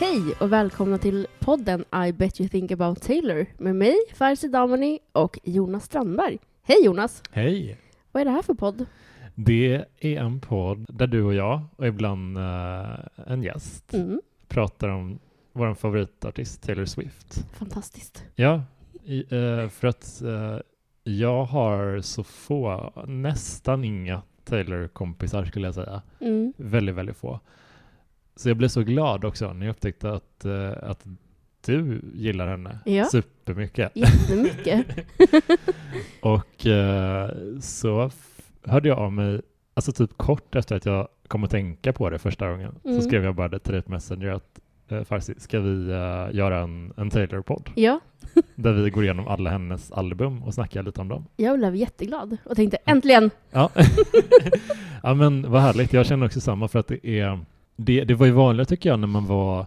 Hej och välkomna till podden I bet you think about Taylor med mig, Farsi Damani och Jonas Strandberg. Hej Jonas! Hej! Vad är det här för podd? Det är en podd där du och jag och ibland eh, en gäst Mm, pratar om vår favoritartist Taylor Swift. fantastiskt. Ja, i, eh, för att eh, jag har så få, nästan inga Taylor-kompisar skulle jag säga. Mm. Väldigt, väldigt få. Så jag blev så glad också när jag upptäckte att, eh, att du gillar henne Ja. supermycket. Jättemycket. Och eh, så hörde jag av mig, alltså typ kort efter att jag kom att tänka på det första gången, Mm. så skrev jag bara till ett Messenger att eh, Farsi, ska vi göra en, en Taylor-podd Ja, där vi går igenom alla hennes album och snackar lite om dem? jag blev jätteglad och tänkte äntligen! Ja, ja men vad härligt. Jag känner också samma för att det är, det, det var ju vanligare tycker jag när man var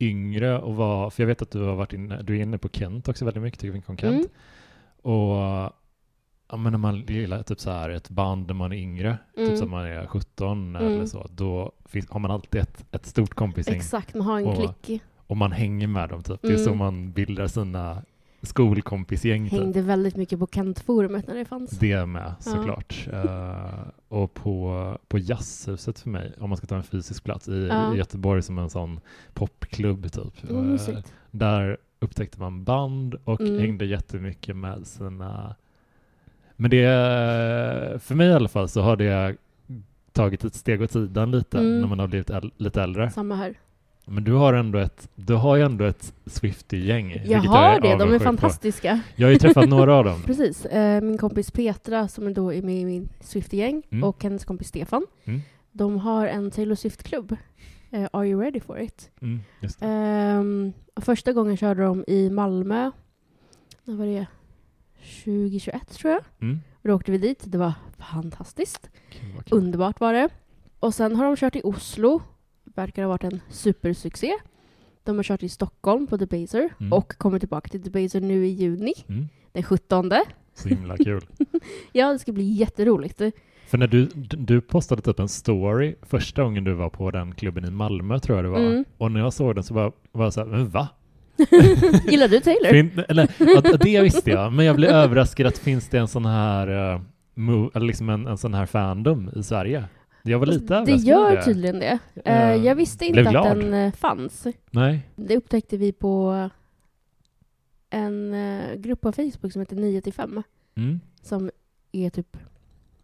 yngre och var, för jag vet att du har varit inne, du är inne på Kent också väldigt mycket, tycker om Kent. Mm. Och ja, men när man gillar typ så här ett band när man är yngre, Mm. typ som man är 17 Mm. eller så, då finns, har man alltid ett, ett stort kompisgäng Exakt, man har en Och- klick. och man hänger med dem. Typ. Det är så Mm. man bildar sina skolkompisgäng. Typ. Hängde väldigt mycket på Kent-forumet när det fanns. Det med Ja. såklart. Eh, och på, på Jazzhuset för mig, om man ska ta en fysisk plats, i, Ja. i Göteborg som en sån popklubb typ. Mm, mysigt. där upptäckte man band och Mm. hängde jättemycket med sina... Men det, för mig i alla fall, så har det tagit ett steg åt sidan lite Mm. när man har blivit äl- lite äldre. Samma här. Men du har ändå ett, du har ju ändå ett Swiftie-gäng. Jag har det, de är avundsjuk på. fantastiska. Jag har ju träffat några av dem. Precis. Eh, min kompis Petra, som är då är med i min Swiftie-gäng, Mm. och hennes kompis Stefan, Mm. de har en Taylor Swift-klubb. Eh, Are you ready for it? Mm, och första gången körde de i Malmö. När var det? 2021 tror jag. Mm. Och då åkte vi dit. Det var fantastiskt. Kul, kul. Underbart var det. Och sen har de kört i Oslo. Verkar ha varit en supersuccé. De har kört i Stockholm på Debaser Mm. och kommer tillbaka till Debaser nu i juni, Mm. den 17. Så himla kul. Ja, det ska bli jätteroligt. För när du, du postade typ en story första gången du var på den klubben i Malmö tror jag det var. Mm. Och när jag såg den så var, var jag så här, men va? Gillar du Taylor? Fin, eller, att, det visste jag, men jag blev överraskad att finns det en sån här, uh, mo, liksom en, en sån här fandom i Sverige? Jag var lite det gör tydligen det. Eh, jag visste inte att glad. den eh, fanns. Nej. Det upptäckte vi på en grupp på Facebook som heter 9 till 5 Mm. som är typ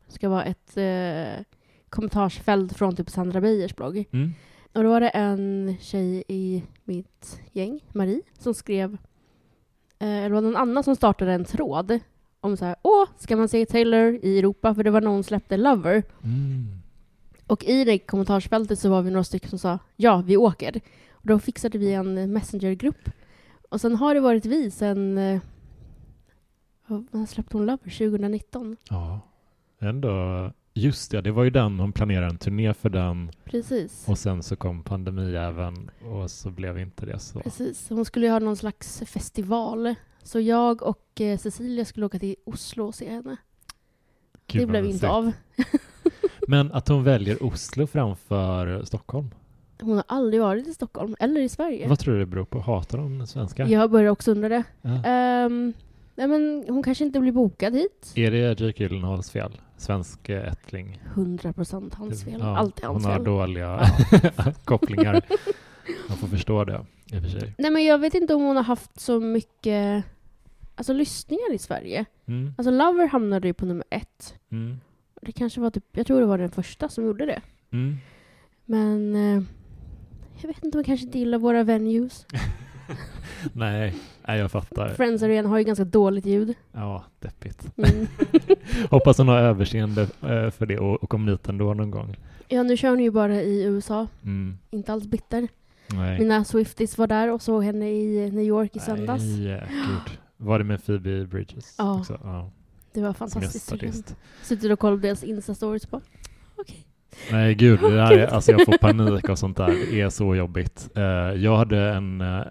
ska vara ett eh, kommentarsfält från typ Sandra Beijers blogg. Mm. Och då var det en tjej i mitt gäng, Marie, som skrev, eller det var någon annan som startade en tråd om så här, åh, ska man se Taylor i Europa? För det var någon släppte Lover. Mm. Och i det kommentarsfältet så var vi några stycken som sa, ja, vi åker. Och då fixade vi en messengergrupp. Och sen har det varit vi sen, eh, när släppte hon Lover? 2019? Ja, ändå. Just det, det var ju den hon planerade en turné för den Precis. och sen så kom pandemi även och så blev inte det så. Precis. Hon skulle ju ha någon slags festival. Så jag och eh, Cecilia skulle åka till Oslo och se henne. Gud, det blev inte av. Men att hon väljer Oslo framför Stockholm, Hon har aldrig varit i Stockholm eller i Sverige. vad tror du det beror på? Hatar hon svenskar? Jag börjar också undra det. Ja. Ehm, nej men hon kanske inte blir bokad hit. Är det Jake Gyllenhaals fel? Svensk eh, ättling? 100% hans fel. Ja, Alltid hans Hon har fel. dåliga kopplingar. Man får förstå det i och för sig. Nej men jag vet inte om hon har haft så mycket alltså, lyssningar i Sverige. Mm. Alltså Lover hamnade ju på nummer ett. Mm. Det kanske var typ, jag tror det var den första som gjorde det. Mm. Men eh, jag vet inte, hon kanske inte gillar våra venues. Nej, nej, jag fattar. Friends Arena har ju ganska dåligt ljud. Ja, deppigt. Mm. Hoppas hon har överseende eh, för det och, och kommer dit ändå någon gång. Ja, nu kör hon ju bara i USA. Mm. Inte alls bitter. Nej. Mina Swifties var där och såg henne i New York i söndags. Nej, gud. Var det med Phoebe Bridges Ja. också? Ja, Det var fantastiskt. Sitter och kollar på deras Insta-stories på. Okej. Nej, gud, det där är, alltså jag får panik och sånt där. Det är så jobbigt. Eh, jag hade en, eh,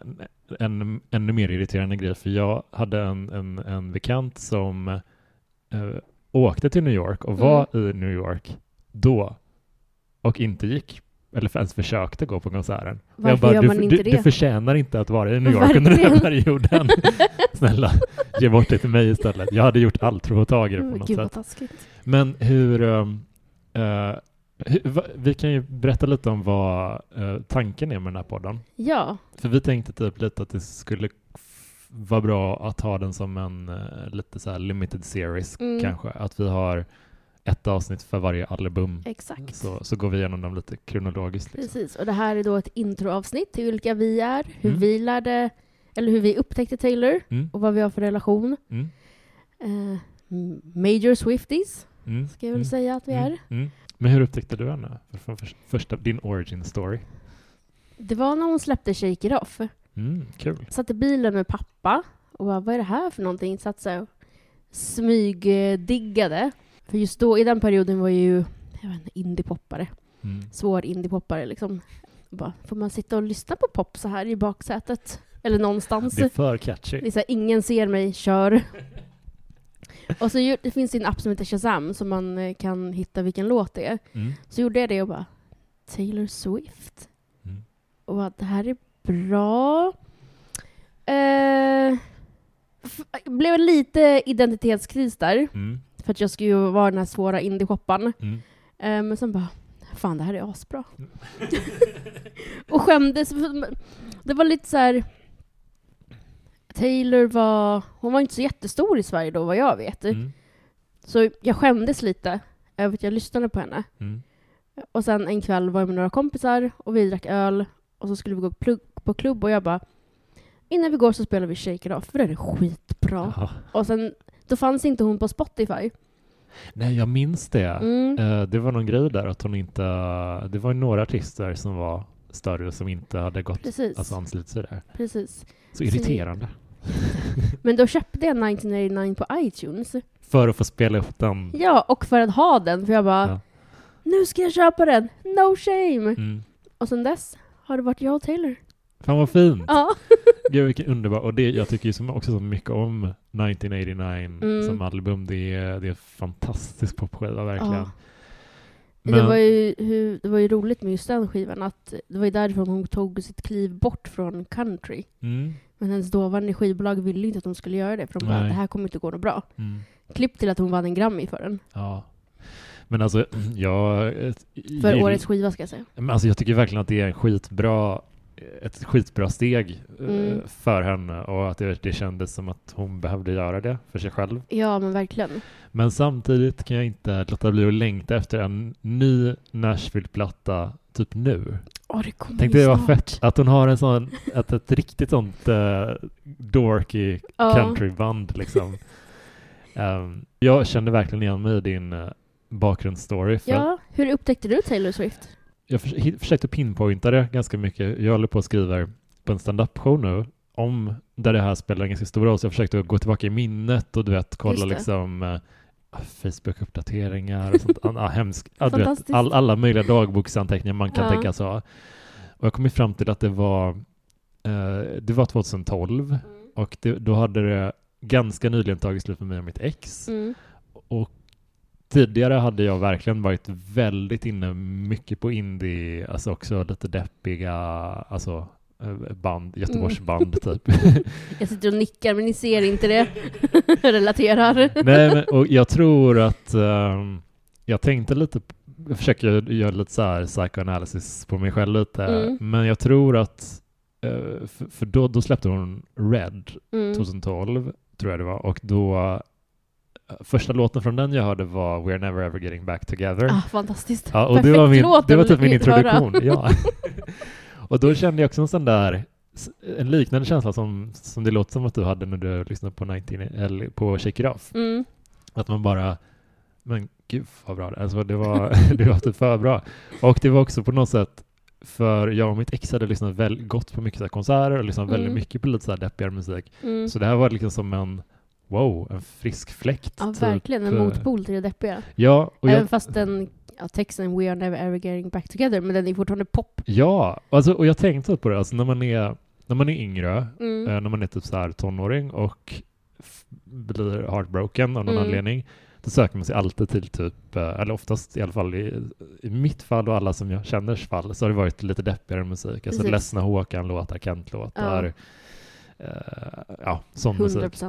en ännu mer irriterande grej, för jag hade en, en, en bekant som eh, åkte till New York och var i New York då och inte gick eller ens försökte gå på konserten. Varför jag bara, gör du, man inte du, det? du förtjänar inte att vara i New York under den här Verkligen. perioden. Snälla, ge bort det till mig istället. Jag hade gjort allt för att få tag i det på något Gud sätt. taskigt. Men hur... um, va, vi kan ju berätta lite om vad eh, tanken är med den här podden. Ja, För vi tänkte typ lite att det skulle vara bra att ha den som en eh, lite så limited series Mm. kanske. Att vi har ett avsnitt för varje album. exakt. Så, så går vi igenom dem lite kronologiskt. Liksom. Precis, och det här är då ett introavsnitt till vilka vi är, hur Mm. vi lärde, eller hur vi upptäckte Taylor Mm, och vad vi har för relation. mm, m- major Swifties, mm, ska jag väl mm, säga att vi mm, är. Men hur upptäckte du henne? För- för, första, din origin story? Det var när hon släppte Shake It Off. Mm, kul. Satt i bilen med pappa och bara, vad är det här för någonting? Satt så smygdiggade. För just då, i den perioden var jag ju, jag vet inte, indiepoppare. Mm. Svår indiepoppare liksom. Bara, får man sitta och lyssna på pop så här i baksätet? Eller någonstans? Det är för catchy. Det är så här, ingen ser mig, kör. och så ju- det finns en app som heter Shazam som man eh, kan hitta vilken låt det är. Mm. Så gjorde jag det och bara, Taylor Swift? Mm. Och bara, det här är bra. Eh, blev lite identitetskris där, Mm. För att jag skulle ju vara den här svåra indieshoppan. Mm. Eh, men sen bara, fan det här är asbra. och skämdes. Det var lite så här. Taylor var, hon var inte så jättestor i Sverige då vad jag vet. Mm. Så jag skämdes lite över att jag lyssnade på henne. Mm. Och sen en kväll var jag med några kompisar och vi drack öl och så skulle vi gå på klubb och jag bara Innan vi går så spelar vi Shake It Off för det är skitbra. Jaha. Och sen, då fanns inte hon på Spotify. Nej, jag minns det. Mm. Eh, det var någon grej där att hon inte... Det var några artister som var större som inte hade gått Precis. alltså anslutit sig där. Precis. Så irriterande. Men då köpte jag 1989 på iTunes. För att få spela upp den. Ja, och för att ha den, för jag bara Ja. Nu ska jag köpa den! No shame! Mm. Och sen dess har det varit jag och Taylor. Fan vad fint! Ja. Gud vilken underbar. Och det, jag tycker ju också så mycket om 1989 Mm. som album. Det är, det är fantastisk popskiva verkligen. Ja. Men, Det, var ju, hur, det var ju roligt med just den skivan, att det var ju därifrån hon tog sitt kliv bort från country. mm, Men hennes dåvarande skivbolag ville inte att hon skulle göra det, för de bara det här kommer inte gå något bra. mm, Klipp till att hon vann en Grammy för den. ja. Men alltså, jag... För gill- årets skiva ska jag säga. Men alltså jag tycker verkligen att det är en skitbra, ett skitbra steg eh, Mm. för henne och att det, det kändes som att hon behövde göra det för sig själv. Ja, men verkligen. Men samtidigt kan jag inte låta bli att längta efter en ny Nashville-platta typ nu. Åh, det kommer Tänkte det var fett att hon har en sån, att ett riktigt sånt uh, dorky Ja. countryband liksom. Ehm, jag kände verkligen igen mig i din uh, bakgrundsstory. För Ja, hur upptäckte du Taylor Swift? Jag försökte pinpointa det ganska mycket. Jag håller på att skriva på en stand-up-show nu om där det här spelar en ganska stor roll. Så jag försökte gå tillbaka i minnet och du vet, kolla liksom eh, Facebook-uppdateringar och sånt. ah. Ah, du vet, Fantastiskt. all, alla möjliga dagboksanteckningar man kan Ja. tänka så. Och jag kom fram till att det var, eh, det var 2012 och det, då hade det ganska nyligen tagit slut för mig och mitt ex. Mm. Och tidigare hade jag verkligen varit väldigt inne mycket på indie, alltså också lite deppiga, alltså eh, band, Göteborgsband typ. Jag sitter och nickar, men ni ser inte det. Relaterar. Nej, men, och jag tror att ehm, jag tänkte lite, jag försöker göra lite så här psychoanalysis på mig själv lite, Mm. men jag tror att, eh, för, för då, då släppte hon Red Mm. 2012, tror jag det var, och då Första låten från den jag hörde var We're Never Ever Getting Back Together. Ah, fantastiskt. Ja, och det Perfekt var, min, låt det var typ min introduktion. Ja. och då kände jag också en sån där, en liknande känsla som, som det låter som att du hade när du lyssnade på, 19, eller på Shake It Off. Mm. Att man bara, men gud vad bra det alltså, det var. det var typ för bra. Och det var också på något sätt, för jag och mitt ex hade lyssnat väl, gått på mycket konserter och lyssnat väldigt Mm. mycket på lite så här deppigare musik. Mm. Så det här var liksom som en, wow, en frisk fläkt. Ja, typ. verkligen. En motpol till det deppiga. Ja, och Även jag, fast den, ja, texten We are never ever getting back together, men den är fortfarande pop. Ja, alltså, och jag tänkte på det, alltså när man är, när man är yngre, Mm. eh, när man är typ så här tonåring och blir heartbroken av någon Mm. anledning, då söker man sig alltid till typ, eh, eller oftast i alla fall i, i mitt fall och alla som jag känners fall, så har det varit lite deppigare musik. Alltså Precis. Ledsna Håkan-låtar, Kent-låtar, ja. ja, sån 100 musik.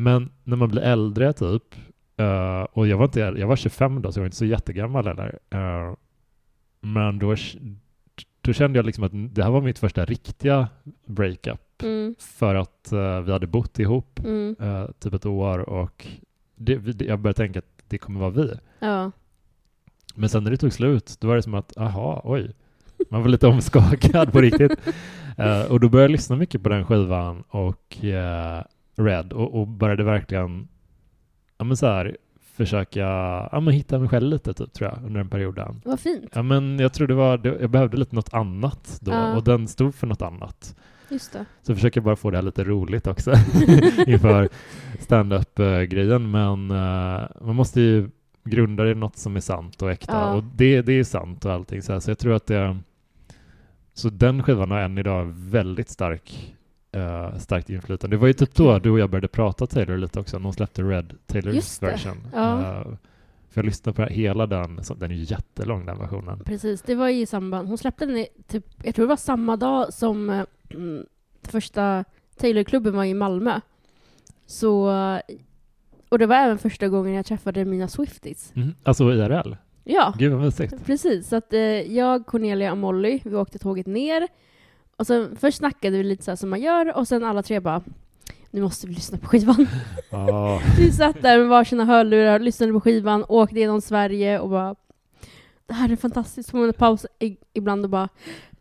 Men när man blir äldre typ, eh, och jag var, inte, jag var 25 då, så jag var inte så jättegammal heller. eh, men då, då kände jag liksom att det här var mitt första riktiga breakup. Mm. För att eh, vi hade bott ihop Mm. typ ett år och det, det, jag började tänka att det kommer vara vi. Ja. Men sen när det tog slut, då var det som att, aha, oj, man var lite omskakad på riktigt. Eh, och då började jag lyssna mycket på den skivan och eh, Red och, och började verkligen, ja men så här, försöka, ja men hitta mig själv lite typ tror jag under den perioden. Vad fint. Ja men jag tror det var, det, jag behövde lite något annat då Ja. och den stod för något annat. Just det. Så jag försöker bara få det här lite roligt också inför stand-up-grejen. Men eh, man måste ju grunda det i något som är sant och äkta. Ja. Och det, det är sant och allting. Så, här. så jag tror att det... Så den skivan har än idag väldigt stark, eh, starkt inflytande. Det var ju typ då du och jag började prata Taylor lite också. Någon släppte Red Taylors version. Ja. Eh, för jag lyssnade på hela den. Så, den är ju jättelång den versionen. Precis, det var i samband. Hon släppte den i, typ, jag tror det var samma dag som mm, första Taylorklubben var i Malmö. Så, och det var även första gången jag träffade mina Swifties. Mm. Alltså IRL. Ja, Gud vad mysigt. precis. Så att eh, jag, Cornelia och Molly, vi åkte tåget ner. Och sen först snackade vi lite så här som man gör och sen alla tre bara nu måste vi lyssna på skivan. Ja. Vi satt där med varsina hörlurar, lyssnade på skivan, åkte genom Sverige och bara Det här är fantastiskt. Så man paus i- ibland och bara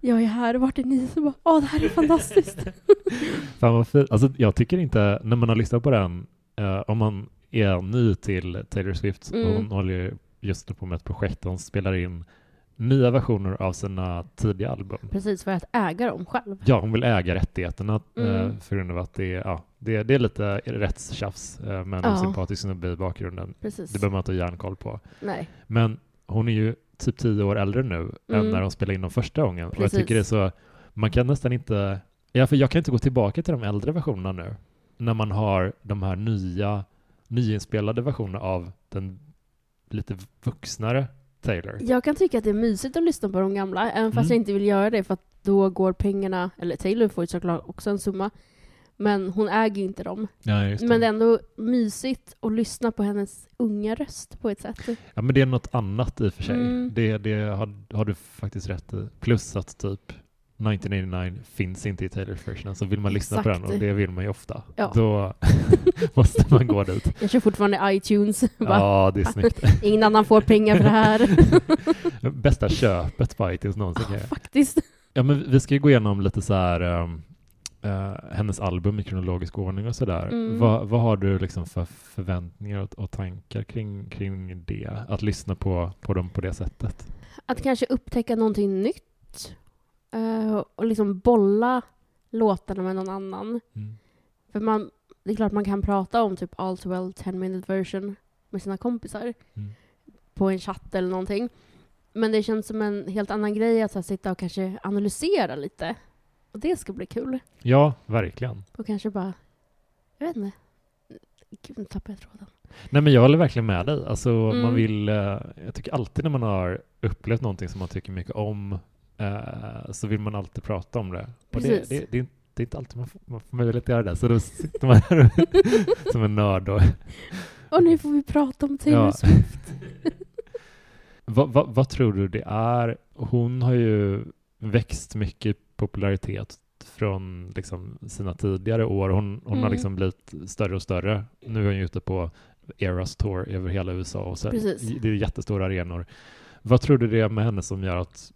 Jag är här, vart är ni? Så bara Åh, det här är fantastiskt. Fan vad fint. Alltså, jag tycker inte, när man har lyssnat på den, eh, om man är ny till Taylor Swift, Mm. och hon håller ju just nu på med ett projekt hon spelar in nya versioner av sina tidiga album. Precis, för att äga dem själv. Ja, hon vill äga rättigheterna eh, Mm. för grund av att det är, ja, det, det är lite rättstjafs eh, med en Ja. sympatisk snubbe i bakgrunden. Precis. Det behöver man inte ha järnkoll på. Nej. Men hon är ju typ tio år äldre nu än Mm. när de spelade in dem första gången. Och jag Precis. tycker det är så, man kan nästan inte, ja för jag kan inte gå tillbaka till de äldre versionerna nu. När man har de här nya, nyinspelade versionerna av den lite vuxnare Taylor. Jag kan tycka att det är mysigt att lyssna på de gamla, även fast Mm. jag inte vill göra det för att då går pengarna, eller Taylor får ju såklart också en summa, men hon äger ju inte dem. Ja, just Men det är ändå mysigt att lyssna på hennes unga röst på ett sätt. ja, men det är något annat i och för sig. Mm. Det, det har, har du faktiskt rätt i. Plus att typ 1989 finns inte i Taylors version, så vill man lyssna på den, Exakt. och det vill man ju ofta, Ja. då måste man gå dit. Jag kör fortfarande iTunes. Ja, det är snyggt. Ingen annan får pengar för det här. Bästa köpet på iTunes någonsin. Ja, faktiskt. Ja, men vi ska ju gå igenom lite så här um, eh, hennes album i kronologisk ordning och sådär. Mm. Vad, vad har du liksom för förväntningar och, och tankar kring, kring det? Att lyssna på, på dem på det sättet? Att kanske upptäcka någonting nytt. Eh, och liksom bolla låtarna med någon annan. Mm. För man, det är klart man kan prata om typ All Too Well 10 minute version med sina kompisar Mm. på en chatt eller någonting. Men det känns som en helt annan grej att så här, sitta och kanske analysera lite. Och det ska bli kul. Ja, verkligen. Och kanske bara, jag vet inte. Gud, nu tappade jag tråden. Nej, men jag håller verkligen med dig. Alltså, Mm. man vill, eh, jag tycker alltid när man har upplevt någonting som man tycker mycket om eh, så vill man alltid prata om det. Det, Precis. det, det, är inte- det är inte alltid man får, man får möjlighet att göra det. Så då sitter man här som en nörd och Och nu får vi prata om Taylor Ja. Swift. Vad, vad, vad tror du det är? Hon har ju växt mycket popularitet från liksom sina tidigare år. Hon, hon har Mm. liksom blivit större och större. Nu är hon ju ute på Eras Tour över hela USA och så, det är jättestora arenor. Vad tror du det är med henne som gör att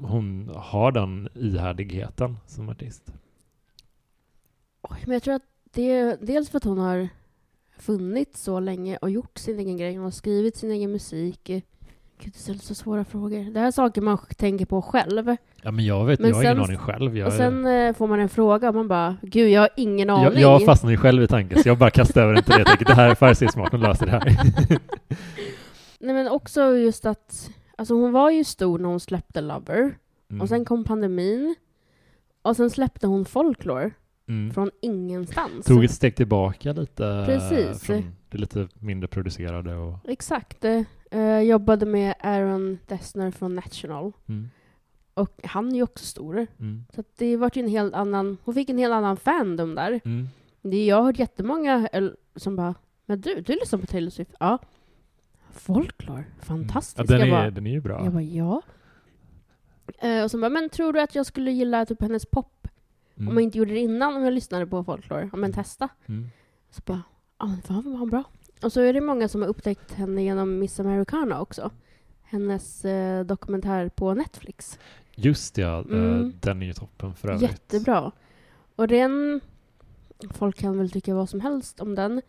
hon har den ihärdigheten som artist? Men jag tror att det är dels för att hon har funnits så länge och gjort sin egen grej. Hon har skrivit sin egen musik. Gud, det ställs så svåra frågor. Det här är saker man tänker på själv. Ja, men jag vet, Men jag har ingen aning själv. Jag, och sen eh, får man en fråga och man bara, gud, jag har ingen aning. jag, jag fastnar ju själv i tanken, så jag bara kastar över den till det. Jag tänker, det här är Farsi-smart, hon löser det här. Nej, men också just att, alltså hon var ju stor när hon släppte Lover. Mm. Och sen kom pandemin. Och sen släppte hon Folklore. Mm. från ingenstans. Tog ett steg tillbaka lite Precis. från det lite mindre producerade och Exakt. Eh, jobbade med Aaron Dessner från National. mm. Och han är ju också stor. Mm. Så det var ju en helt annan, hon fick en helt annan fandom där. Mm. Det, jag har hört jättemånga som bara, men du, du lyssnar på Taylor Swift? Ja. Folklore, fantastiskt. Mm. Ja, den, är, bara, den är ju bra. jag bara, ja. Eh, och så bara, men tror du att jag skulle gilla typ hennes pop Mm. om jag inte gjorde det innan om jag lyssnade på Folklore? Ja men testa. Mm. Så bara, ja fan vad bra. Och så är det många som har upptäckt henne genom Miss Americana också. Hennes eh, dokumentär på Netflix. Just ja, eh, Mm. den är ju toppen för övrigt. Jättebra. Och den... Folk kan väl tycka vad som helst om den.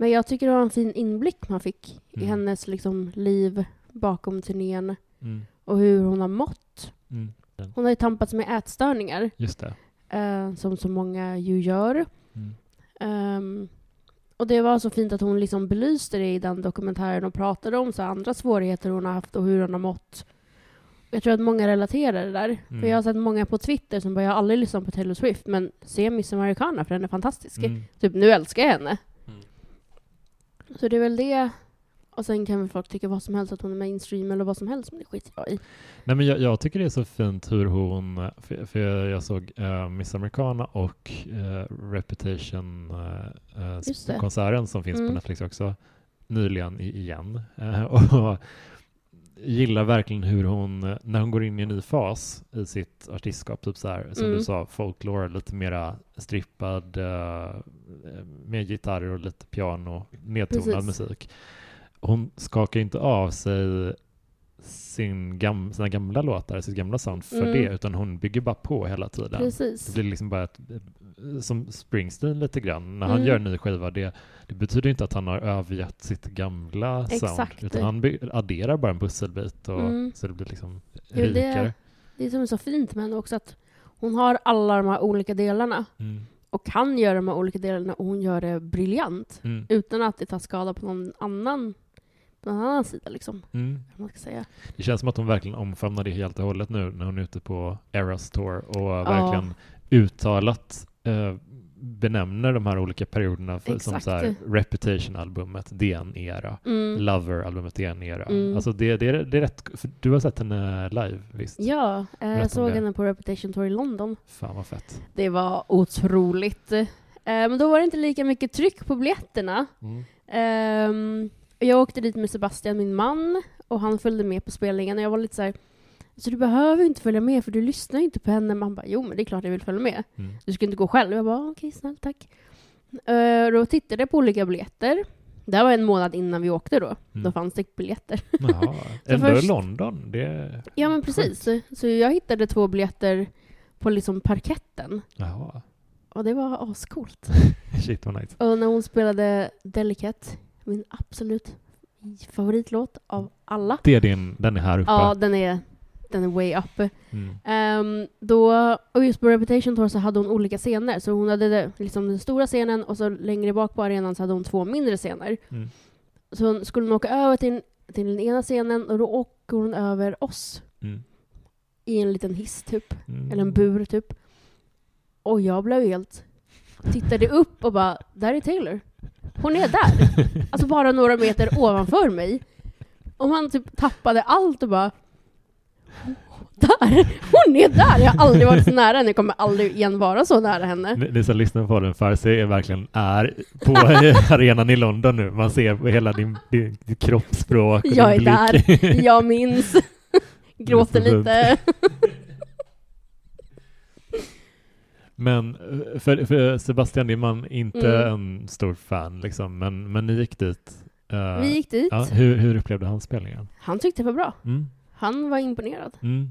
Men jag tycker det var en fin inblick man fick i Mm. hennes liksom, liv bakom turnén Mm. och hur hon har mått. Mm. Hon har ju tampats med ätstörningar, Just det. eh, som så många ju gör. Mm. Ehm, och det var så fint att hon liksom belyste det i den dokumentären och pratade om så andra svårigheter hon har haft och hur hon har mått. Jag tror att många relaterar det där. Mm. För jag har sett många på Twitter som bara, jag har aldrig lyssnat på Taylor Swift, men se Miss Americana för den är fantastisk. Mm. Typ, nu älskar jag henne. Så det är väl det. Och sen kan väl folk tycka vad som helst, att hon är mainstream eller vad som helst, men det skiter jag i. Nej, men jag, jag tycker det är så fint hur hon, för, för jag, jag såg eh, Miss Americana och uh, det. Reputation-konserten som finns Mm. på Netflix också nyligen igen. Eh, och gillar verkligen hur hon, eh, när hon går in i en ny fas i sitt artistskap, typ så här, som Mm. du sa, folklore, lite mera strippad, uh, med gitarrer och lite piano, nedtonad Precis. musik. Hon skakar inte av sig sin gam, sina gamla låtar, sitt gamla sound för Mm. det, utan hon bygger bara på hela tiden. Det Precis. blir liksom bara ett, som Springsteen lite grann. När han Mm. gör en ny skiva, det, det betyder inte att han har övergett sitt gamla Exakt. sound, utan han adderar bara en pusselbit och, Mm. så det blir liksom Det är väl det- rikare. Det som är så fint med henne också, att hon har alla de här olika delarna Mm. och kan göra de här olika delarna och hon gör det briljant. Mm. Utan att det tar skada på någon annan, någon annan sida liksom. Mm. Man ska säga. Det känns som att hon verkligen omfamnar det helt och hållet nu när hon är ute på Eras Tour och verkligen uttalat eh, benämner de här olika perioderna för, som så här, Reputation-albumet, det är en era. Mm. Lover-albumet, det är en era. Mm. Alltså det, det, är, det är rätt, för du har sett henne live, visst? Ja, eh, jag såg henne på Reputation Tour i London. Fan vad fett. Det var otroligt. Eh, men då var det inte lika mycket tryck på biljetterna. Mm. Ehm, jag åkte dit med Sebastian, min man, och han följde med på spelningen. Och jag var lite så här, så du behöver inte följa med för du lyssnar inte på henne. Man bara, jo men det är klart jag vill följa med. Mm. Du ska inte gå själv. Jag bara, okej snällt tack. Uh, då tittade jag på olika biljetter. Det här var en månad innan vi åkte då. Mm. Då fanns det biljetter. Jaha. Ändå först- i London. Det... Ja men precis. Så, så jag hittade två biljetter på liksom parketten. Jaha. Och det var ascoolt. Shit vad nice. Och när hon spelade Delicate, min absolut favoritlåt av alla. Det är din, den är här uppe. Ja, den är, den är way up. Mm. Ehm, då, och just på Reputation Tour så hade hon olika scener. Så hon hade det, liksom den stora scenen och så längre bak på arenan så hade hon två mindre scener. Mm. Så skulle hon åka över till, till den ena scenen och då åker hon över oss Mm. i en liten hiss typ. Mm. Eller en bur typ. Och jag blev helt... Tittade upp och bara, där är Taylor. Hon är där. Alltså bara några meter ovanför mig. Och man typ tappade allt och bara... Där! Hon är där! Jag har aldrig varit så nära henne, jag kommer aldrig igen vara så nära henne. Ni, som lyssnar på den, Farsi är verkligen är på arenan i London nu. Man ser hela din, din, kroppsspråk och Jag är din blick. där, jag minns. Gråter är lite. Men eh, för, för Sebastian, din man, inte Mm. en stor fan liksom, men, men ni gick dit. Eh, Vi gick dit. ja, hur, hur upplevde han spelningen? Han tyckte det var bra. Mm. Han var imponerad. Mm.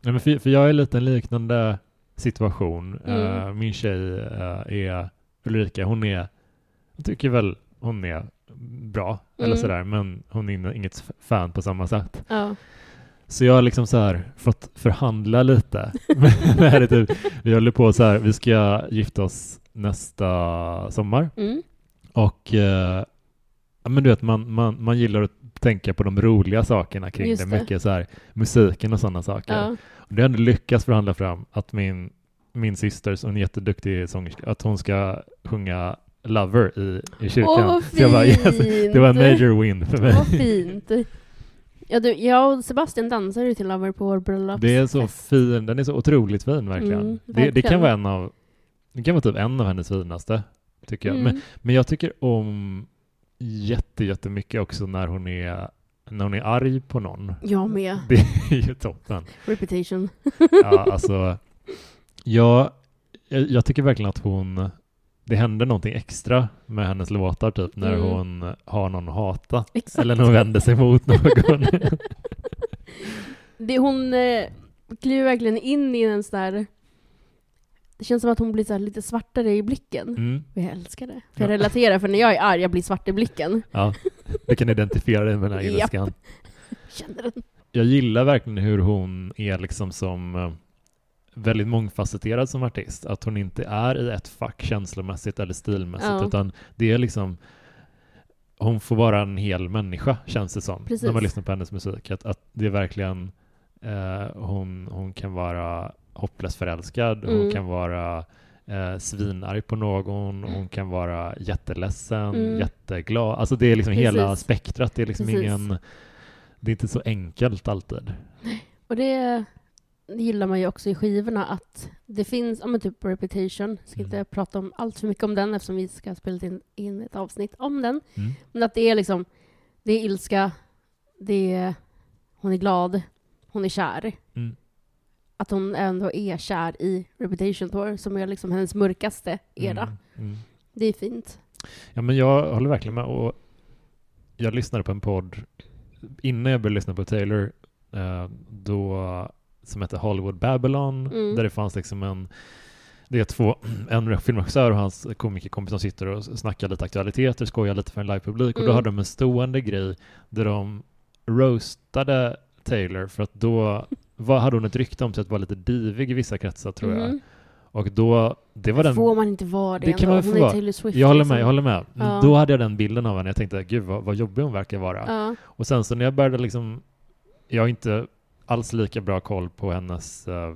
Ja, men för, för jag är lite en liknande situation. Mm. Eh, min tjej eh, är Ulrika, hon är, jag tycker väl hon är bra, eller Mm. sådär, men hon är inget fan på samma sätt. Ja. Så jag har liksom så här fått förhandla lite. med henne, typ. Vi håller på så här, vi ska gifta oss nästa sommar Mm. och eh, men du vet, man, man, man gillar att tänka på de roliga sakerna kring Just det. det. Mycket så här musiken och sådana saker. Ja. Och det har ändå lyckats förhandla fram att min min syster, som är en jätteduktig sångerska, att hon ska sjunga Lover i, i kyrkan. Åh, vad jag bara, yes, fint! det var en major win för mig. Vad fint! Ja, du, jag och Sebastian dansade ju till Lover på vår bröllopsfest. Det är så fin, den är så otroligt fin verkligen. Mm, det, det verkligen. kan vara en av, det kan vara typ en av hennes finaste, tycker jag. Mm. Men, men jag tycker om jätte, jättemycket också när hon är när hon är arg på någon. Jag med. Det är ju toppen. Reputation. Ja, alltså, jag, jag, jag tycker verkligen att hon, det händer någonting extra med hennes låtar typ när Mm. hon har någon att hata. Exakt. Eller när hon vänder sig mot någon. Det, hon eh, kliver verkligen in i en sån där... Det känns som att hon blir så lite svartare i blicken. Mm. Och jag älskar det. För jag Ja. relaterar, för när jag är arg, jag blir svart i blicken. Ja, du kan identifiera dig med den här ilskan. Känner den. Jag gillar verkligen hur hon är liksom som eh, väldigt mångfacetterad som artist. Att hon inte är i ett fack känslomässigt eller stilmässigt, Ja. utan det är liksom hon får vara en hel människa, känns det som, Precis. när man lyssnar på hennes musik. Att, att det är verkligen, eh, hon, hon kan vara hopplöst förälskad, hon Mm. kan vara eh, svinarg på någon, hon kan vara jätteledsen, Mm. jätteglad. Alltså det är liksom hela Precis. spektrat, det är liksom Precis. ingen, det är inte så enkelt alltid. Och det, det gillar man ju också i skivorna, att det finns, ja men typ Reputation, ska Mm. inte prata om allt för mycket om den eftersom vi ska spela in, in ett avsnitt om den. Mm. Men att det är liksom, det är ilska, det är, hon är glad, hon är kär. Mm. Att hon ändå är kär i Reputation Tour, som är liksom hennes mörkaste era. Mm. Mm. Det är fint. Ja, men jag håller verkligen med. Och jag lyssnade på en podd innan jag började lyssna på Taylor, eh, då, som heter Hollywood Babylon, Mm. där det fanns liksom en det är två, en filmregissör och hans komikerkompis som sitter och snackar lite aktualiteter, skojar lite för en livepublik och då Mm. hade de en stående grej där de roastade Taylor för att då var, hade hon ett rykte om sig att vara lite divig i vissa kretsar tror jag. Mm. Och då, det var den... Får man inte vara det, Det kan man väl få vara. Swift. Jag håller liksom. med, jag håller med. Ja. Då hade jag den bilden av henne. Jag tänkte, gud vad, vad jobbig hon verkar vara. Ja. Och sen så när jag började liksom, jag inte alls lika bra koll på hennes, eh,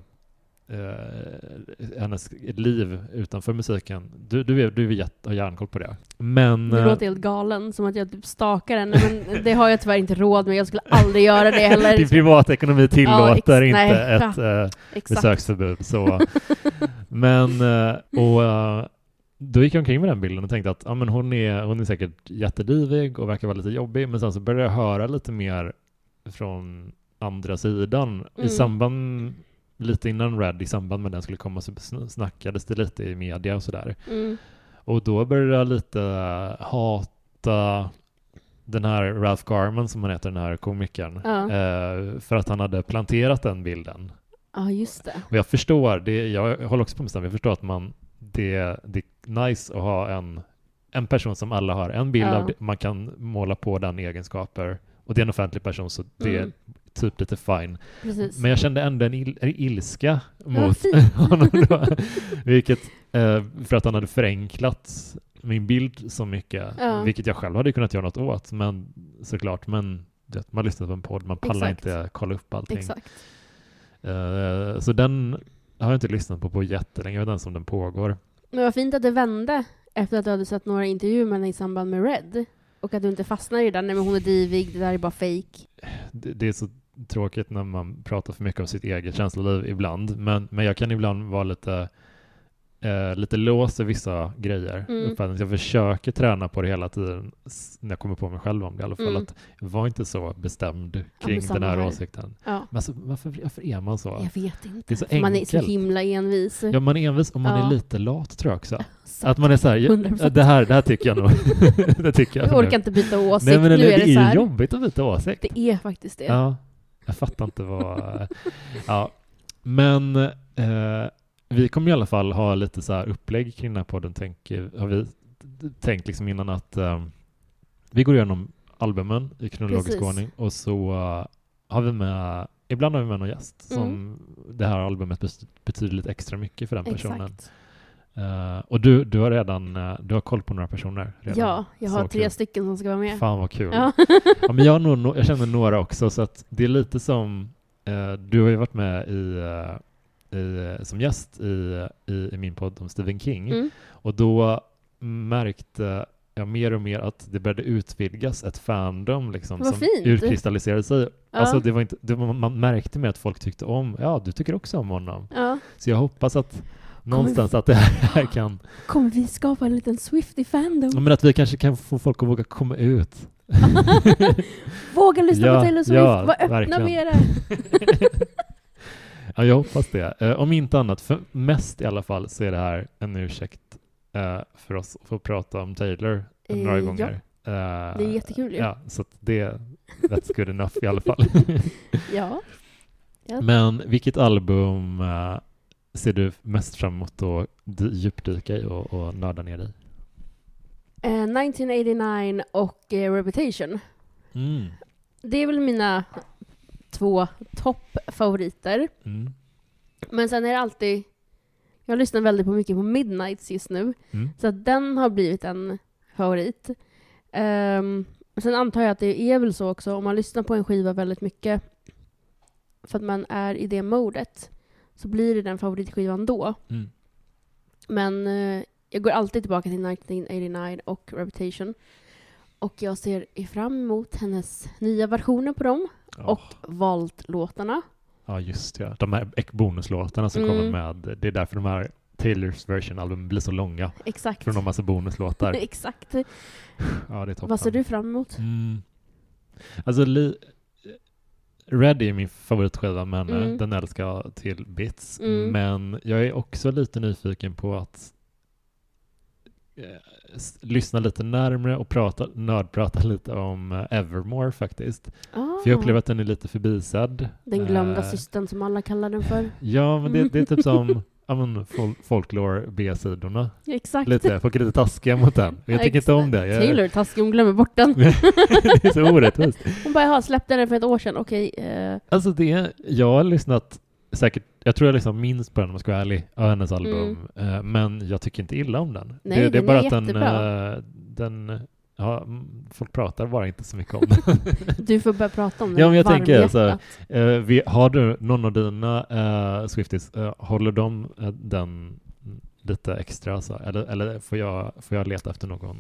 eh, hennes liv utanför musiken. Du, du, är, du är jätte, har järnkoll på det. Men... Du eh, låter helt galen, som att jag typ stakar henne, men det har jag tyvärr inte råd med. Jag skulle aldrig göra det heller. din privatekonomi tillåter ex- inte nej, ett ja. eh, Exakt. besöksförbud. Så. men, eh, och eh, då gick jag omkring med den bilden och tänkte att ja, men hon, är, hon är säkert jättedivig och verkar vara lite jobbig, men sen så började jag höra lite mer från andra sidan. I Mm. samband, lite innan Red, i samband med den skulle komma så sn- snackades det lite i media och sådär. Mm. Och då började jag lite hata den här Ralph Garman som han heter, den här komikern. Ja. Eh, för att han hade planterat den bilden. Ja, just det. Och jag förstår, det, jag håller också på med samma, jag förstår att man, det, det är nice att ha en, en person som alla har en bild Ja. av, det, man kan måla på den egenskaper. Och det är en offentlig person så det Mm. Typ lite fine. Precis. Men jag kände ändå en, il, ilska mot honom då. Vilket, eh, för att han hade förenklat min bild så mycket, Ja. vilket jag själv hade kunnat göra något åt, men såklart, men vet, man lyssnar på en podd, man pallar Exakt. inte kolla upp allting. Eh, så den har jag inte lyssnat på på jättelänge, jag vet ens om den pågår. Men vad fint att det vände efter att du hade sett några intervjuer med henne i samband med Red. Och att du inte fastnar i där, nej men hon är divig, det där är bara fake. Det, det är så tråkigt när man pratar för mycket om sitt eget känsloliv ibland, men, men jag kan ibland vara lite eh, lite låst i vissa grejer. Mm. Jag försöker träna på det hela tiden, när jag kommer på mig själv om det i alla fall, Mm. att jag var inte så bestämd kring samma den här här. åsikten. Ja. Men alltså, varför, varför är man så? Jag vet inte. Det är så För man är så enkelt. himla envis. Ja, man är envis och man Ja. är lite lat tror jag också. Så Att man är så här, ja, 100%. det här, det här tycker jag nog. det tycker jag. jag nu. orkar inte byta åsikt, Nej, men nu är det, det så är här. ju jobbigt att byta åsikt. Det är faktiskt det. Ja, jag fattar inte vad... ja. Men eh, vi kommer i alla fall ha lite så här upplägg kring den här podden, tänker, har vi tänkt liksom innan att eh, vi går igenom albumen i kronologisk ordning och så eh, har vi med, ibland har vi med någon gäst som Mm. det här albumet betyder lite extra mycket för den personen. Exakt. Eh, och du, du har redan, eh, du har koll på några personer redan? Ja, jag har Så tre kul. stycken som ska vara med. Fan vad kul. Ja. Ja, men jag, har nog, no- jag känner några också, så att det är lite som, eh, du har ju varit med i, i, som gäst i, i, i min podd om Stephen King. Mm. Och då märkte jag mer och mer att det började utvidgas ett fandom liksom, som fint. utkristalliserade sig. Ja. Alltså det var inte, det var, man märkte med att folk tyckte om, ja du tycker också om honom. ja. Så jag hoppas att någonstans att det här kan, Kommer vi skapa en liten Swifty fandom? men att vi kanske kan få folk att våga komma ut. Våga lyssna Ja, på Taylor Swift, ja, var öppna verkligen. med det. Ja, jag hoppas det. Eh, om inte annat, för mest i alla fall, så är det här en ursäkt eh, för oss att få prata om Taylor Eh, några ja. gånger. Eh, Det är jättekul ju. Ja, så det, that's good enough i alla fall. Ja. Ja. Men vilket album eh, ser du mest fram emot att djupdyka i och, och nörda ner i? Eh, 1989 och eh, Reputation. Mm. Det är väl mina två toppfavoriter. Mm. Men sen är det alltid... Jag lyssnar väldigt på mycket på Midnights just nu. Mm. Så att den har blivit en favorit. Um, sen antar jag att det är väl så också, om man lyssnar på en skiva väldigt mycket för att man är i det modet, så blir det den favoritskivan då. Mm. Men eh, jag går alltid tillbaka till 1989 och Reputation. Och jag ser fram emot hennes nya versioner på dem Ja. och Valt-låtarna. Ja, just ja. De här bonuslåtarna som Mm. kommer med, det är därför de här Taylors version-albumen blir så långa. Exakt. För de massa bonuslåtar. Exakt. Ja, det är toppen. Vad ser du fram emot? Mm. Alltså, li- Red är min favoritskiva med henne. Mm. Den älskar jag till bits. Mm. Men jag är också lite nyfiken på att eh, lyssna lite närmre och prata, nördprata lite om eh, Evermore faktiskt. Ah, För jag upplever att den är lite förbisedd. den glömda Eh, systern som alla kallar den för. Ja, men det, det är typ som ja, men, fol folklore B-sidorna. Exakt. Lite, folk är lite taskiga mot den. Jag tycker inte om det. Jag, Taylor är taskig, hon glömmer bort den. det är så orättvist. Hon bara, jaha, släppte den för ett år sedan, okej. eh, Alltså det, jag har lyssnat säkert, jag tror jag liksom minst på den om jag ska vara ärlig, av hennes album. Eh, men jag tycker inte illa om den. Mm. Nej, det, det är den bara är att den, eh, den ja, mm, folk pratar bara inte så mycket om den. du får börja prata om den. Ja, men jag tänker varmhjärtat. så här, Eh, vi, har du någon av dina uh, Swifties, eh, håller de eh, den lite extra? Så, eller eller får, jag, får jag leta efter någon?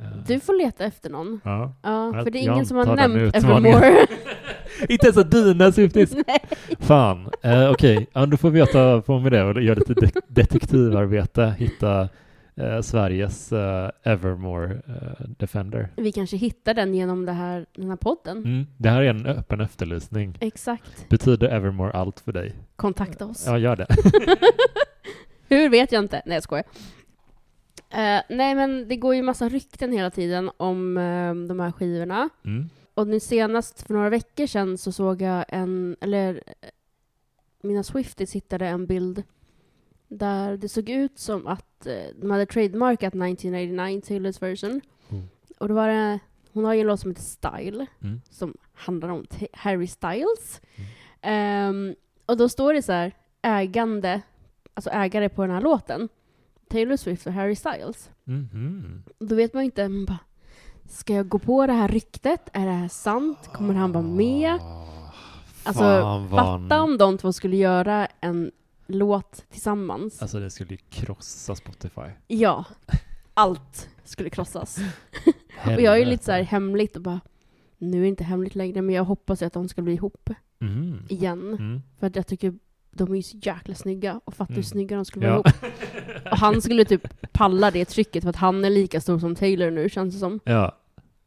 eh, Du får leta efter någon. ja. Ja, för det är ingen som har nämnt. Evermore. inte ens dina Swifties! Fan, eh, okej, ja, då får vi ta på med det och göra lite de- detektivarbete, hitta eh, Sveriges eh, Evermore eh, Defender. Vi kanske hittar den genom det här, den här podden. Mm, det här är en öppen efterlysning. Exakt. Betyder Evermore allt för dig? Kontakta oss. Ja, gör det. Hur vet jag inte. Nej, jag skojar. Eh, nej, men det går ju massa rykten hela tiden om eh, de här skivorna. Mm. Och nu senast för några veckor sedan så såg jag en, eller mina Swifties hittade en bild där det såg ut som att eh, de hade trademarkat 1989 Taylors version. Mm. Och då var det, hon har ju en låt som heter Style, Mm. som handlar om Harry Styles. Mm. Ehm, och då står det så här, ägande, alltså ägare på den här låten, Taylor Swift och Harry Styles. Mhm. Och Då vet man ju inte, man bara, ska jag gå på det här ryktet? Är det här sant? Kommer han vara med? Ah, Alltså, Fatta om de två skulle göra en låt tillsammans. Alltså det skulle ju krossa Spotify. Ja, allt skulle krossas. Och jag är ju lite så här hemligt och bara, nu är det inte hemligt längre, men jag hoppas att de ska bli ihop Mhm. igen. Mm. För att jag tycker de är ju så jäkla snygga. Och fatta hur Mm. snygga de skulle vara Ja. ihop. Och han skulle typ palla det trycket för att han är lika stor som Taylor nu känns det som. ja.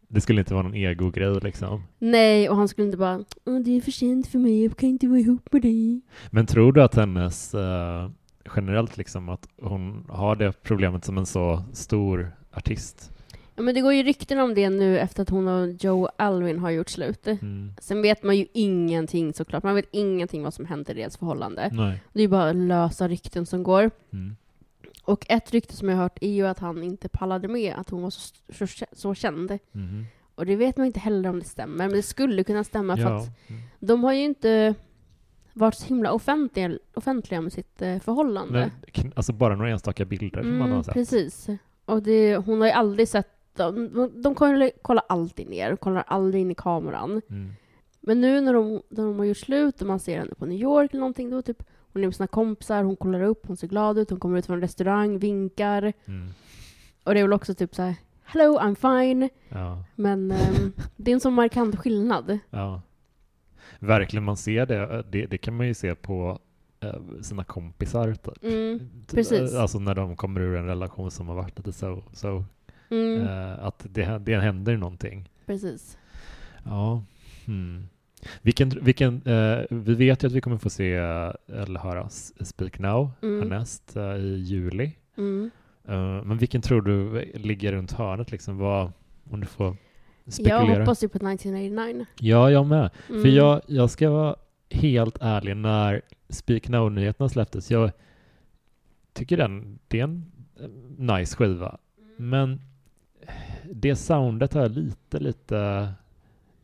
Det skulle inte vara någon ego-grej liksom. Nej, och han skulle inte bara det är för sent för mig, jag kan inte vara ihop med dig. Men tror du att hennes eh, generellt liksom att hon har det problemet som en så stor artist? Ja, men det går ju rykten om det nu efter att hon och Joe Alwyn har gjort slut. Mm. Sen vet man ju ingenting såklart. Man vet ingenting vad som hänt i deras förhållande. Nej. Det är ju bara lösa rykten som går. Mm. Och ett rykte som jag har hört är ju att han inte pallade med att hon var så, så, så känd. Mhm. Och det vet man inte heller om det stämmer, men det skulle kunna stämma för Ja. att Mm. de har ju inte varit så himla offentliga, offentliga med sitt eh, förhållande. Nej, alltså bara några enstaka bilder som man har Mm, sett. precis. Och det, hon har ju aldrig sett... De, de, kollar, alltid ner, kollar aldrig in i kameran. Mm. Men nu när de, när de har gjort slut och man ser henne på New York eller någonting, då typ hon är med sina kompisar, hon kollar upp, hon ser glad ut, hon kommer ut från en restaurang, vinkar. Mm. Och det är väl också typ så här, hello, I'm fine. Ja. Men ehm, det är en sån markant skillnad. Ja. Verkligen, man ser det. Det, det kan man ju se på eh, sina kompisar. Typ. Mm, Typ, precis. eh, Alltså när de kommer ur en relation som har varit lite så. så mm, eh, att det, det händer någonting. precis. Ja. Hmm. Vilken, vilken, eh, vi vet ju att vi kommer få se eh, eller höra Speak Now Mm. härnäst eh, i juli. Mm. Eh, men vilken tror du ligger runt hörnet? Liksom? Vad, om du får Jag spekulera. hoppas ju på 1989. Ja, jag med. Mm. För jag, jag ska vara helt ärlig, när Speak Now-nyheterna släpptes, jag tycker den, det är en eh, nice skiva. Men det soundet har jag lite, lite,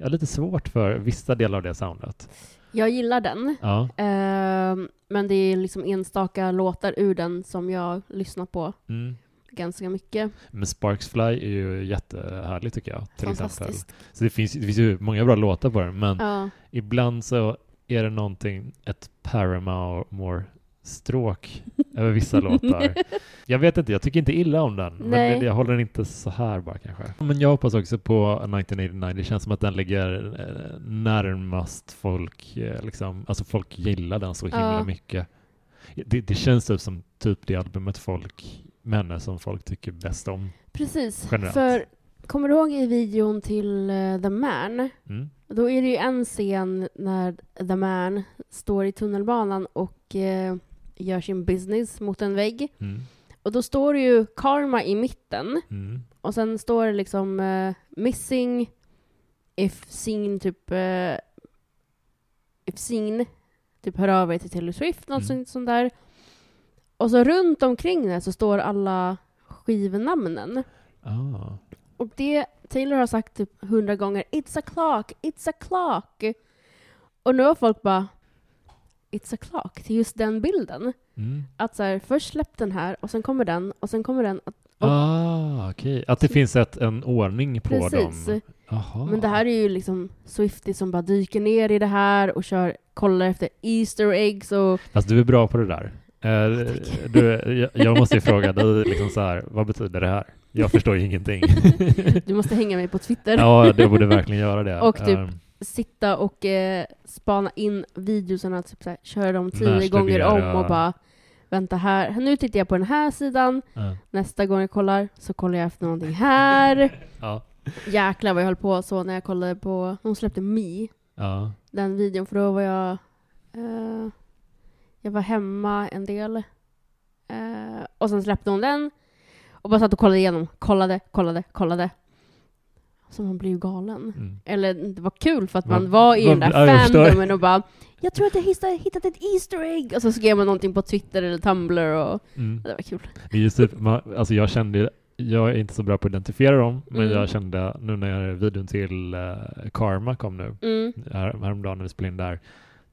jag har lite svårt för vissa delar av det soundet. Jag gillar den. Ja. Ehm, men det är liksom enstaka låtar ur den som jag lyssnar på Mm. ganska mycket. Men Sparks Fly är ju jättehärlig tycker jag, till exempel. Så det finns, det finns ju många bra låtar på den, men Ja. ibland så är det någonting, ett Paramore-stråk över vissa låtar. Jag vet inte, jag tycker inte illa om den, men Nej. det, jag håller den inte så här bara kanske. Men jag hoppas också på 1989, det känns som att den ligger eh, närmast folk, eh, liksom, alltså folk gillar den så himla Ja. mycket. Det, det känns typ som typ det albumet folk, henne som folk tycker bäst om. Precis. Generellt. För kommer du ihåg i videon till eh, The Man? Mm. Då är det ju en scen när The Man står i tunnelbanan och eh, gör sin business mot en vägg. Mm. Och då står det ju Karma i mitten. Mm. Och sen står det liksom eh, missing if seen typ eh, if seen typ hör av er till Taylor Swift, något Mm. sånt, där. Och så runt omkring det så står alla skivnamnen. Ah. Och det Taylor har sagt typ hundra gånger, it's a clock, it's a clock. Och nu har folk bara, it's a clock, till just den bilden. Mm. Att så här, först släpp den här och sen kommer den och sen kommer den. Och, Ah, okej. Att det finns ett, en ordning på Precis. dem. Aha. Men det här är ju liksom Swiftie som bara dyker ner i det här och kör, kollar efter Easter eggs och Alltså du är bra på det där. Eh, du, jag, jag måste ju fråga dig, liksom så här, vad betyder det här? Jag förstår ju ingenting. du måste hänga mig på Twitter. ja, det borde verkligen göra det. Och typ Eh, Sitta och eh, spana in videosarna, typ så här, köra dem tio gånger om och bara vänta här, nu tittar jag på den här sidan, eh, nästa gång jag kollar så kollar jag efter någonting här. ja, Jäklar vad jag höll på så när jag kollade på, hon släppte Me, ja. den videon, för då var jag, eh, jag var hemma en del. Eh, och sen släppte hon den och bara satt och kollade igenom, kollade, kollade, kollade. Så man ju galen. Mm. Eller det var kul för att Man- man var i den man- där ja, fandomen och bara Jag tror att jag hittade, hittat ett Easter egg! Och så skrev man någonting på Twitter eller Tumblr och Mm. det var kul. Det just typ, man, alltså jag kände, jag är inte så bra på att identifiera dem, men Mm. jag kände nu när videon till eh, Karma kom nu, Mm. här, häromdagen när vi spelade in där,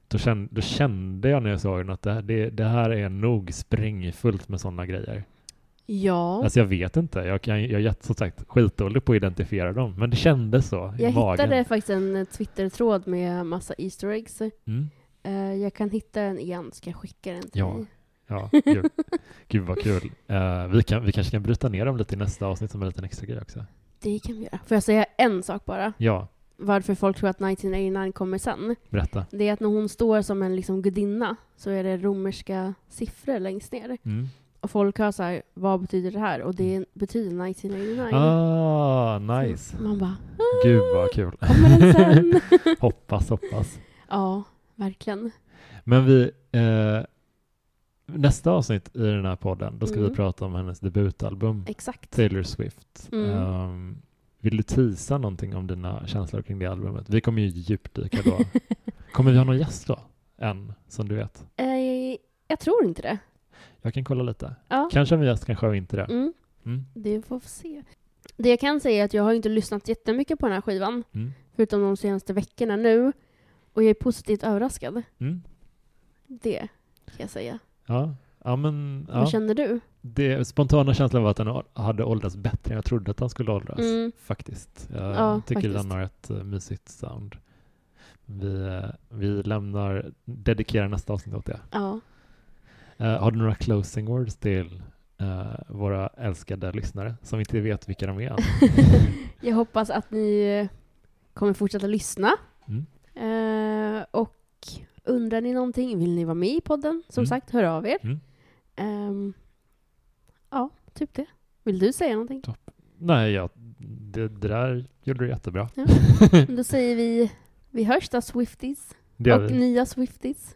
då kände, då kände jag när jag såg den att det, här- det, det här är nog sprängfullt med sådana grejer. Ja. Alltså jag vet inte, jag, kan, jag är som sagt skitdålig på att identifiera dem, men det kändes så i jag magen. hittade faktiskt en eh, Twitter-tråd med massa Easter eggs. Mm. Eh, jag kan hitta den igen, ska jag skicka den till Ja. dig? Ja, gud, gud vad kul. Eh, vi, kan, vi kanske kan bryta ner dem lite i nästa avsnitt som en liten extra grej också. Det kan vi göra. Får jag säga en sak bara? Ja, Varför folk tror att 1989 kommer sen? berätta. Det är att när hon står som en liksom gudinna så är det romerska siffror längst ner. Mm. Och folk har så här, vad betyder det här? Och det betyder 1989. Ah, nice. Så Man bara, Gud vad kul. kommer den sen? hoppas, hoppas. ja, verkligen. Men vi, eh, nästa avsnitt i den här podden, då ska Mm. vi prata om hennes debutalbum Exakt. Taylor Swift. Mm. Ehm, vill du tisa någonting om dina känslor kring det albumet? Vi kommer ju djupdyka då. kommer vi ha någon gäst då? Än, som du vet. Eh, jag tror inte det. Jag kan kolla lite. Ja. Kanske en gäst, kanske inte det. Mm, Mm. det får vi se. Det jag kan säga är att jag har inte lyssnat jättemycket på den här skivan, Mm. förutom de senaste veckorna nu. Och jag är positivt överraskad. Mm. Det kan jag säga. Ja. Ja, men, ja. Vad känner du? Det spontana känslan var att den hade åldrats bättre än jag trodde att den skulle åldras. Mm. Faktiskt. Jag Ja, tycker faktiskt. den har ett uh, mysigt sound. vi, eh, vi lämnar, dedikerar nästa avsnitt åt det. Ja. Eh, har du några closing words till eh, våra älskade lyssnare som inte vet vilka de är? Jag hoppas att ni eh, kommer fortsätta lyssna. Mm. Eh, och undrar ni någonting, vill ni vara med i podden? Som Mm. sagt, hör av er. Mm. Ehm, ja, typ det. Vill du säga någonting? Nej, ja, det, det där gjorde du jättebra. Men Då säger vi, vi hörs då Swifties. Och vi. nya Swifties.